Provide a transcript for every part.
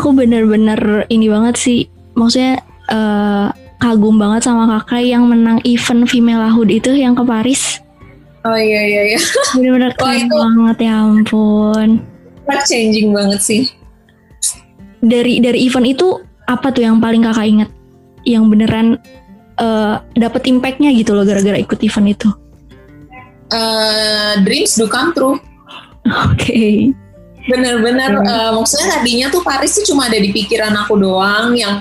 aku bener-bener ini banget sih. Maksudnya uh, kagum banget sama kakak yang menang event female Hood itu yang ke Paris. Oh iya iya iya. Bener-bener keren itu banget ya ampun. Life changing banget sih. Dari dari event itu apa tuh yang paling kakak inget? Yang beneran uh, dapet impactnya gitu loh gara-gara ikut event itu? Uh, dreams do come true. Oke. Okay. Bener-bener uh, maksudnya tadinya tuh Paris tuh cuma ada di pikiran aku doang yang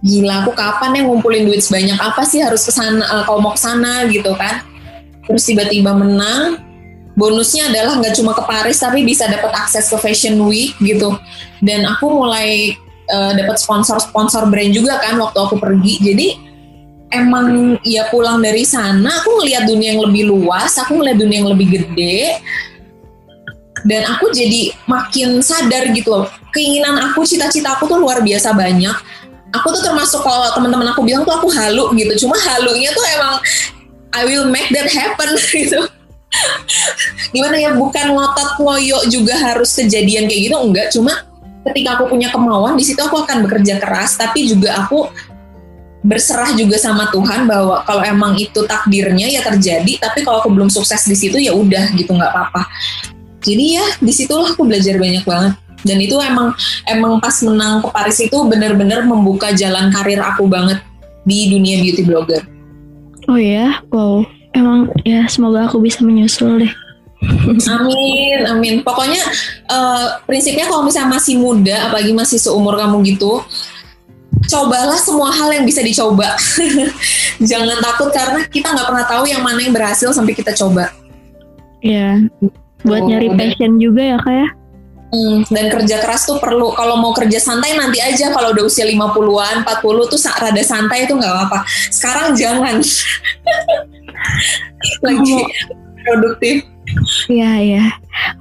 gila aku kapan ya ngumpulin duit sebanyak apa sih harus ke sana uh, kalau mau ke sana gitu kan. Terus tiba-tiba menang bonusnya adalah nggak cuma ke Paris tapi bisa dapat akses ke Fashion Week gitu. Dan aku mulai uh, dapat sponsor-sponsor brand juga kan waktu aku pergi. Jadi emang ya pulang dari sana aku ngelihat dunia yang lebih luas aku ngelihat dunia yang lebih gede dan aku jadi makin sadar gitu loh. Keinginan aku cita-cita aku tuh luar biasa banyak. Aku tuh termasuk kalau teman-teman aku bilang tuh aku halu gitu. Cuma halunya tuh emang I will make that happen gitu. Gimana ya bukan ngotot ngoyo juga harus kejadian kayak gitu enggak. Cuma ketika aku punya kemauan di situ aku akan bekerja keras. Tapi juga aku berserah juga sama Tuhan bahwa kalau emang itu takdirnya ya terjadi. Tapi kalau aku belum sukses di situ ya udah gitu nggak apa-apa jadi ya di situlah aku belajar banyak banget dan itu emang emang pas menang ke Paris itu benar-benar membuka jalan karir aku banget di dunia beauty blogger. Oh ya, wow. Emang ya semoga aku bisa menyusul deh. amin, amin. Pokoknya uh, prinsipnya kalau misalnya masih muda, apalagi masih seumur kamu gitu, cobalah semua hal yang bisa dicoba. Jangan takut karena kita nggak pernah tahu yang mana yang berhasil sampai kita coba. Iya. Buat oh, nyari passion juga ya kayak. Ya? Hmm, dan kerja keras tuh perlu. Kalau mau kerja santai nanti aja kalau udah usia 50-an, 40 tuh rada santai itu nggak apa-apa. Sekarang jangan. Lagi produktif. Iya, ya.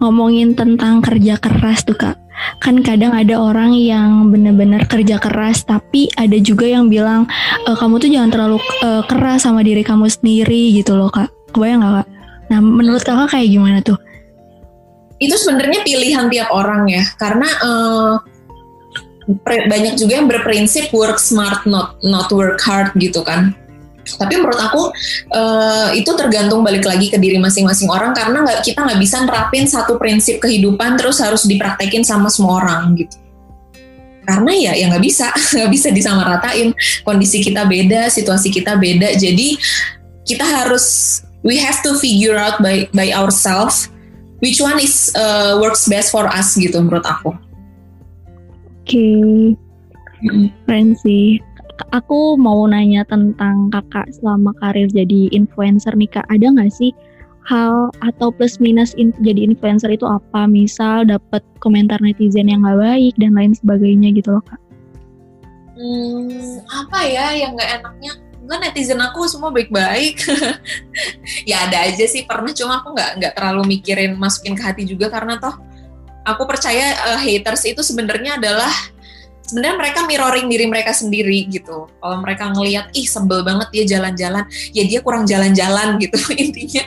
Ngomongin tentang kerja keras tuh, Kak. Kan kadang ada orang yang bener-bener kerja keras, tapi ada juga yang bilang, e, kamu tuh jangan terlalu uh, keras sama diri kamu sendiri gitu loh, Kak. Kebayang gak, Kak? Nah, menurut kakak kayak gimana tuh? Itu sebenarnya pilihan tiap orang ya. Karena uh, banyak juga yang berprinsip work smart not not work hard gitu kan. Tapi menurut aku uh, itu tergantung balik lagi ke diri masing-masing orang. Karena nggak kita nggak bisa nerapin satu prinsip kehidupan terus harus dipraktekin sama semua orang gitu. Karena ya ya nggak bisa. Nggak bisa disamaratain kondisi kita beda situasi kita beda. Jadi kita harus we have to figure out by by ourselves which one is uh, works best for us gitu menurut aku. Oke, okay. keren sih. Aku mau nanya tentang kakak selama karir jadi influencer nih kak. Ada nggak sih hal atau plus minus in, jadi influencer itu apa? Misal dapat komentar netizen yang nggak baik dan lain sebagainya gitu loh kak. Hmm, apa ya yang nggak enaknya? Enggak netizen aku semua baik-baik ya ada aja sih pernah cuma aku nggak nggak terlalu mikirin masukin ke hati juga karena toh aku percaya uh, haters itu sebenarnya adalah sebenarnya mereka mirroring diri mereka sendiri gitu. Kalau mereka ngelihat ih sebel banget dia jalan-jalan, ya dia kurang jalan-jalan gitu intinya.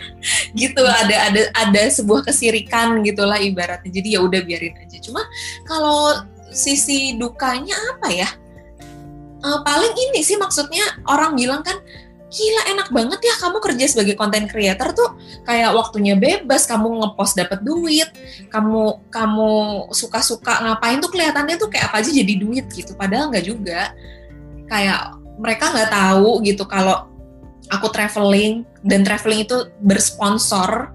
Gitu ada ada ada sebuah kesirikan gitulah ibaratnya. Jadi ya udah biarin aja. Cuma kalau sisi dukanya apa ya? Uh, paling ini sih maksudnya orang bilang kan gila enak banget ya kamu kerja sebagai content creator tuh. Kayak waktunya bebas kamu ngepost dapat duit kamu kamu suka-suka ngapain tuh kelihatannya tuh kayak apa aja jadi duit gitu. Padahal nggak juga. Kayak mereka nggak tahu gitu kalau aku traveling dan traveling itu bersponsor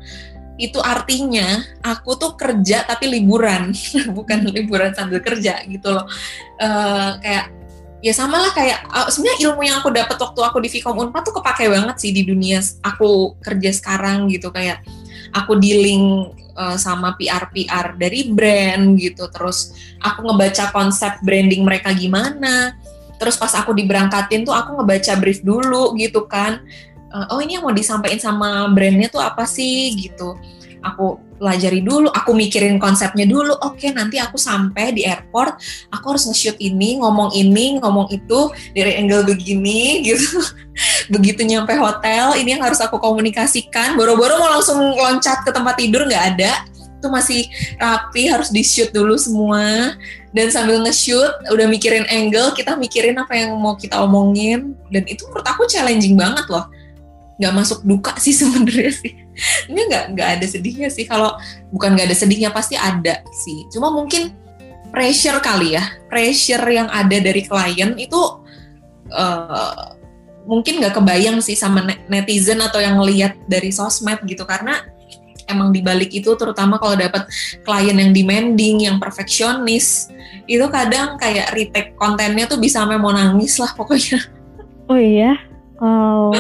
itu artinya aku tuh kerja tapi liburan bukan liburan sambil kerja gitu loh. Uh, kayak ya sama lah kayak uh, sebenarnya ilmu yang aku dapat waktu aku di Vkom Unpad tuh kepake banget sih di dunia aku kerja sekarang gitu. Kayak aku dealing uh, sama PR PR dari brand gitu. Terus aku ngebaca konsep branding mereka gimana. Terus pas aku diberangkatin tuh aku ngebaca brief dulu gitu kan. Uh, oh ini yang mau disampaikan sama brandnya tuh apa sih gitu. Aku pelajari dulu, aku mikirin konsepnya dulu. Oke, nanti aku sampai di airport, aku harus nge-shoot ini, ngomong ini, ngomong itu dari angle begini gitu. Begitu nyampe hotel, ini yang harus aku komunikasikan. Boro-boro mau langsung loncat ke tempat tidur nggak ada. tuh masih rapi harus di shoot dulu semua dan sambil nge-shoot udah mikirin angle kita mikirin apa yang mau kita omongin dan itu menurut aku challenging banget loh nggak masuk duka sih sebenarnya sih ini nggak nggak ada sedihnya sih. Kalau bukan nggak ada sedihnya pasti ada sih. Cuma mungkin pressure kali ya. Pressure yang ada dari klien itu uh, mungkin nggak kebayang sih sama netizen atau yang ngelihat dari sosmed gitu. Karena emang dibalik itu terutama kalau dapat klien yang demanding, yang perfeksionis, itu kadang kayak retake kontennya tuh bisa sampai mau nangis lah pokoknya. Oh iya, oh,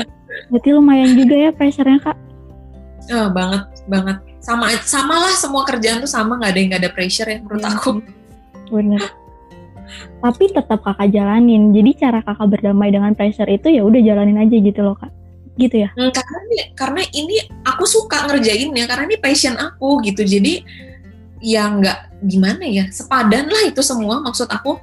berarti lumayan juga ya pressure-nya kak? Oh, banget, banget. Sama, sama lah semua kerjaan tuh sama, nggak ada yang nggak ada pressure ya menurut ya, aku. Bener. Tapi tetap kakak jalanin. Jadi cara kakak berdamai dengan pressure itu ya udah jalanin aja gitu loh kak gitu ya? Hmm, karena ini, karena ini aku suka ngerjainnya karena ini passion aku gitu. Jadi ya nggak gimana ya sepadan lah itu semua maksud aku.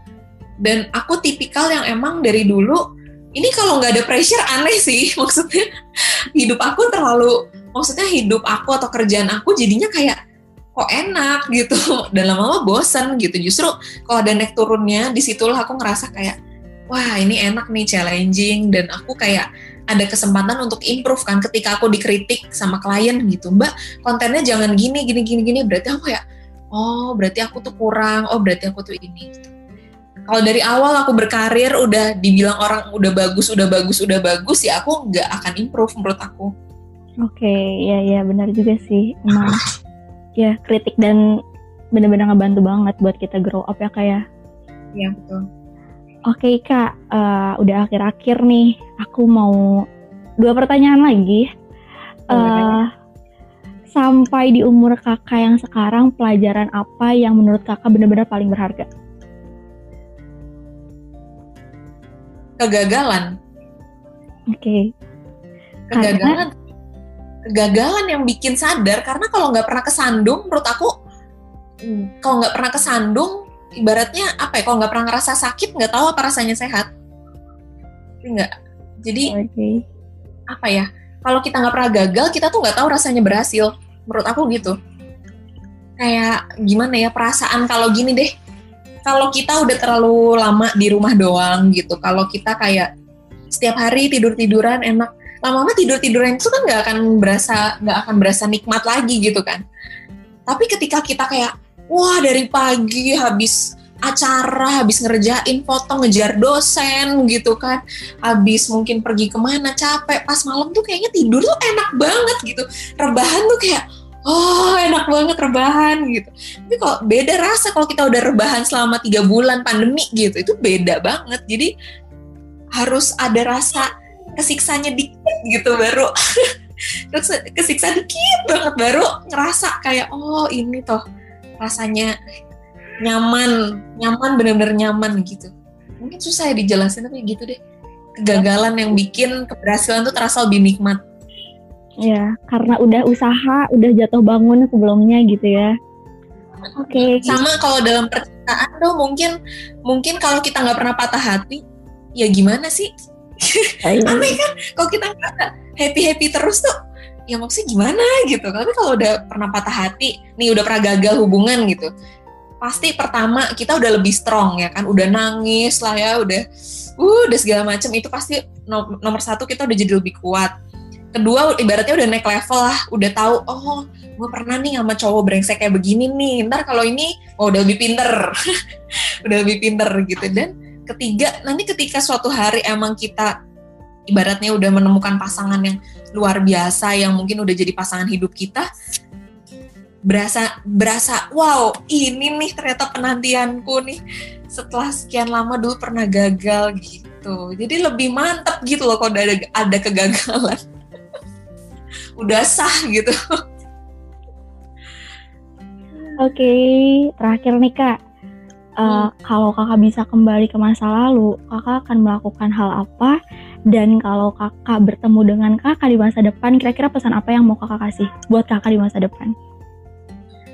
Dan aku tipikal yang emang dari dulu ini kalau nggak ada pressure aneh sih. Maksudnya hidup aku terlalu maksudnya hidup aku atau kerjaan aku jadinya kayak kok enak gitu. Dan lama-lama bosan gitu. Justru kalau ada naik turunnya di situlah aku ngerasa kayak wah ini enak nih challenging. Dan aku kayak ada kesempatan untuk improve kan ketika aku dikritik sama klien gitu. Mbak kontennya jangan gini gini gini gini. Berarti aku ya oh berarti aku tuh kurang. Oh berarti aku tuh ini gitu. Kalau dari awal aku berkarir udah dibilang orang udah bagus udah bagus udah bagus ya aku nggak akan improve menurut aku oke okay, ya ya benar juga sih emang ya kritik dan benar-benar ngebantu banget buat kita grow up ya kayak ya? iya betul Oke kak, uh, udah akhir-akhir nih. Aku mau dua pertanyaan lagi. Uh, sampai di umur kakak yang sekarang, pelajaran apa yang menurut kakak benar-benar paling berharga? Kegagalan. Oke. Okay. Kegagalan. Karena... Kegagalan yang bikin sadar. Karena kalau nggak pernah kesandung, menurut aku, kalau nggak pernah kesandung, ibaratnya apa ya kalau nggak pernah ngerasa sakit nggak tahu apa rasanya sehat nggak jadi okay. apa ya kalau kita nggak pernah gagal kita tuh nggak tahu rasanya berhasil menurut aku gitu kayak gimana ya perasaan kalau gini deh kalau kita udah terlalu lama di rumah doang gitu kalau kita kayak setiap hari tidur tiduran enak lama-lama tidur tiduran itu kan nggak akan berasa nggak akan berasa nikmat lagi gitu kan. Tapi ketika kita kayak wah dari pagi habis acara, habis ngerjain foto, ngejar dosen gitu kan, habis mungkin pergi ke mana capek, pas malam tuh kayaknya tidur tuh enak banget gitu, rebahan tuh kayak oh enak banget rebahan gitu. Tapi kok beda rasa kalau kita udah rebahan selama tiga bulan pandemi gitu, itu beda banget. Jadi harus ada rasa kesiksanya dikit gitu baru. Kesiksa dikit banget baru ngerasa kayak oh ini toh rasanya nyaman nyaman bener-bener nyaman gitu. Mungkin susah ya dijelasin tapi gitu deh. Kegagalan yang bikin keberhasilan tuh terasa lebih nikmat ya karena udah usaha udah jatuh bangun sebelumnya gitu ya. Oke. Okay. sama kalau dalam percintaan tuh mungkin mungkin kalau kita nggak pernah patah hati ya gimana sih? Aneh kan kalau kita happy happy terus tuh ya maksudnya gimana gitu. Tapi kalau udah pernah patah hati nih udah pernah gagal hubungan gitu pasti pertama kita udah lebih strong ya kan. Udah nangis lah ya udah uh udah segala macam itu pasti nomor satu kita udah jadi lebih kuat kedua ibaratnya udah naik level lah udah tahu oh gue pernah nih sama cowok brengsek kayak begini nih ntar kalau ini oh udah lebih pinter. Udah lebih pinter gitu. Dan ketiga nanti ketika suatu hari emang kita ibaratnya udah menemukan pasangan yang luar biasa yang mungkin udah jadi pasangan hidup kita berasa berasa wow ini nih ternyata penantianku nih setelah sekian lama dulu pernah gagal gitu. Jadi lebih mantap gitu loh kalau ada ada kegagalan udah sah gitu oke okay, terakhir nih kak uh, hmm. kalau kakak bisa kembali ke masa lalu kakak akan melakukan hal apa dan kalau kakak bertemu dengan kakak di masa depan, kira-kira pesan apa yang mau kakak kasih buat kakak di masa depan?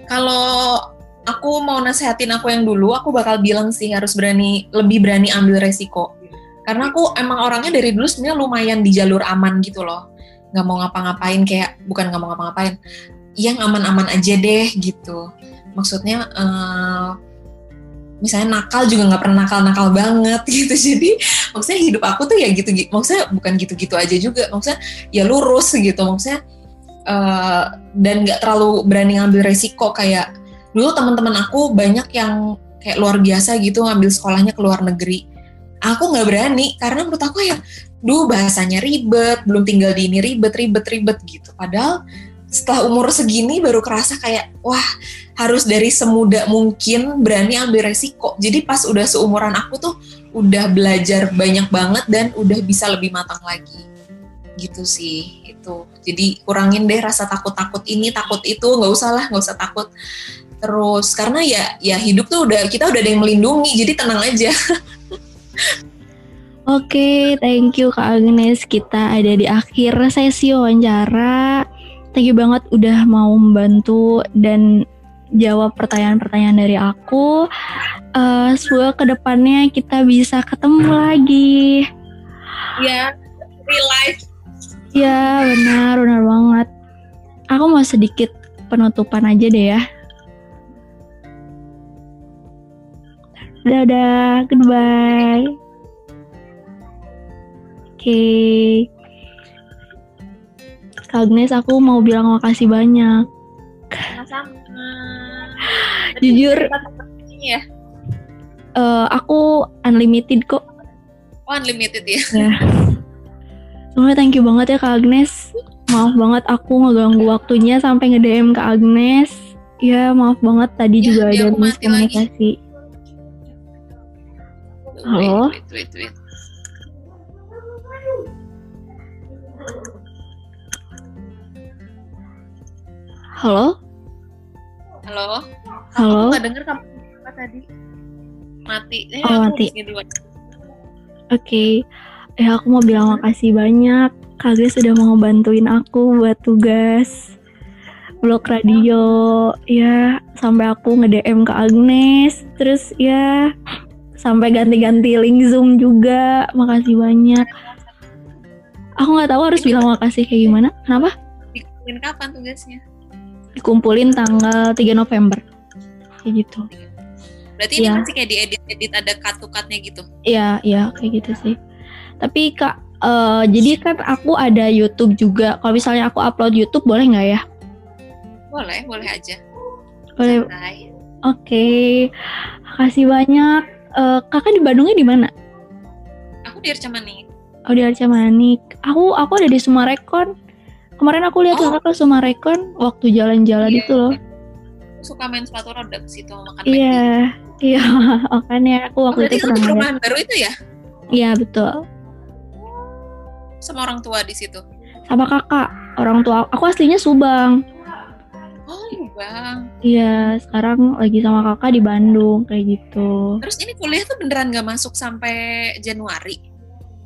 Kalau aku mau nasehatin aku yang dulu, aku bakal bilang sih harus berani, lebih berani ambil resiko. Karena aku emang orangnya dari dulu sebenarnya lumayan di jalur aman gitu loh. Gak mau ngapa-ngapain kayak, bukan gak mau ngapa-ngapain. yang aman-aman aja deh gitu. Maksudnya uh, misalnya nakal juga nggak pernah nakal-nakal banget gitu. Jadi maksudnya hidup aku tuh ya gitu, gitu maksudnya bukan gitu-gitu aja juga maksudnya ya lurus gitu. Maksudnya uh, dan nggak terlalu berani ngambil resiko kayak dulu teman-teman aku banyak yang kayak luar biasa gitu ngambil sekolahnya ke luar negeri. Aku nggak berani karena menurut aku ya duh bahasanya ribet belum tinggal di ini ribet ribet ribet gitu padahal setelah umur segini baru kerasa kayak wah harus dari semudah mungkin berani ambil resiko. Jadi pas udah seumuran aku tuh udah belajar banyak banget dan udah bisa lebih matang lagi. Gitu sih itu. Jadi kurangin deh rasa takut-takut ini, takut itu, nggak usah lah, nggak usah takut. Terus karena ya ya hidup tuh udah kita udah ada yang melindungi, jadi tenang aja. Oke, okay, thank you Kak Agnes. Kita ada di akhir sesi wawancara thank you banget udah mau membantu dan jawab pertanyaan-pertanyaan dari aku. Uh, semoga ke depannya kita bisa ketemu lagi. Ya, real life. Ya, benar, benar banget. Aku mau sedikit penutupan aja deh ya. Dadah, goodbye. Oke. Okay. Kak Agnes aku mau bilang makasih banyak. Sama-sama. Jujur. Ya? Uh, aku unlimited kok. Oh unlimited ya? Ya. Semuanya thank you banget ya Kak Agnes. Maaf banget aku ngeganggu waktunya sampai nge-DM Kak Agnes. Ya maaf banget tadi ya, juga ada miskomunikasi. Halo? Wait, wait, wait, Halo? Halo? Halo? Aku denger kamu apa tadi. Mati. Eh, oh, mati. Oke. Okay. Eh, aku mau bilang makasih banyak. Kage sudah mau bantuin aku buat tugas blog radio ya sampai aku nge-DM ke Agnes terus ya sampai ganti-ganti link Zoom juga makasih banyak aku nggak tahu harus bilang makasih kayak gimana kenapa Bikin kapan tugasnya dikumpulin tanggal 3 November. Kayak gitu. Berarti ya. ini masih kayak diedit-edit ada cut-cutnya gitu? Iya iya kayak gitu sih. Tapi kak uh, jadi kan aku ada YouTube juga. Kalau misalnya aku upload YouTube boleh nggak ya? Boleh boleh aja. Boleh. Oke. Okay. kasih banyak. Uh, kakak di Bandungnya di mana? Aku di Arca Manik. Oh di Arca Manik. Aku aku ada di Sumarekon Kemarin aku lihat oh. kakak ke Sumarekon waktu jalan-jalan iya. itu loh. Suka main sepatu roda ke situ makan Iya, iya makanya aku waktu oh, itu pernah perumahan baru itu ya? Iya betul. Sama orang tua di situ? Sama kakak, orang tua. Aku aslinya Subang. Oh, Subang. Iya, sekarang lagi sama kakak di Bandung kayak gitu. Terus ini kuliah tuh beneran gak masuk sampai Januari?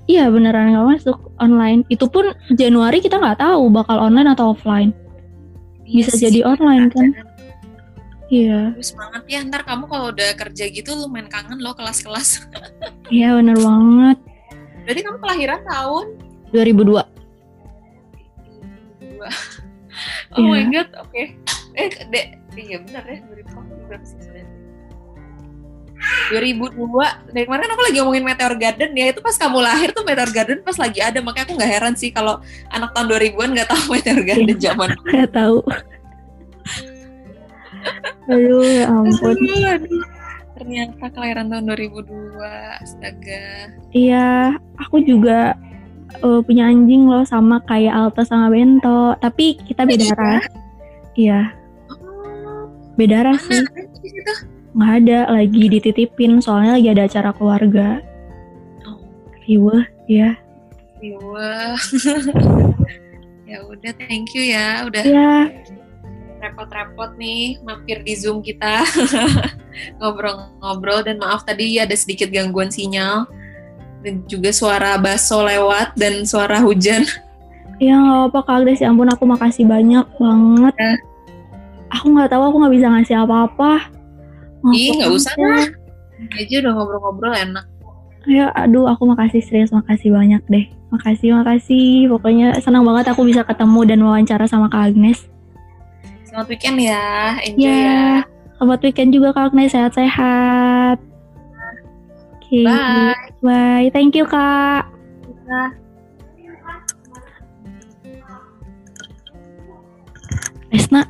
Iya beneran nggak masuk online. Itu pun Januari kita nggak tahu bakal online atau offline. Bisa yes, iya jadi online kan? Iya. Semangat ya ntar kamu kalau udah kerja gitu lu main kangen lo kelas-kelas. Iya bener banget. Berarti kamu kelahiran tahun? 2002. 2002. Oh yeah. my god, oke. Okay. Eh, dek, iya benar ya 2002 berapa sih 2002 dari kemarin kan aku lagi ngomongin Meteor Garden ya itu pas kamu lahir tuh Meteor Garden pas lagi ada makanya aku nggak heran sih kalau anak tahun 2000-an nggak tahu Meteor Garden ya, zaman nggak tahu. Aduh ya ampun. Ternyata kelahiran tahun 2002 astaga. Iya aku juga uh, punya anjing loh sama kayak Alta sama Bento tapi kita beda ras. Iya. Oh. beda ras sih nggak ada lagi dititipin soalnya lagi ada acara keluarga oh. riweh ya riweh ya udah thank you ya udah ya. repot-repot nih mampir di zoom kita ngobrol-ngobrol dan maaf tadi ada sedikit gangguan sinyal dan juga suara baso lewat dan suara hujan Ya nggak apa-apa Kak Agnes, ya ampun aku makasih banyak banget. Ya. Aku nggak tahu aku nggak bisa ngasih apa-apa. Ih, nggak usah lah. Aja udah ngobrol-ngobrol enak. Ayo, aduh, aku makasih serius, makasih banyak deh. Makasih, makasih. Pokoknya senang banget aku bisa ketemu dan wawancara sama Kak Agnes. Selamat weekend ya, enjoy ya. ya. Selamat weekend juga Kak Agnes, sehat-sehat. Okay. Bye. Bye. Thank you, Kak. Bye. Resna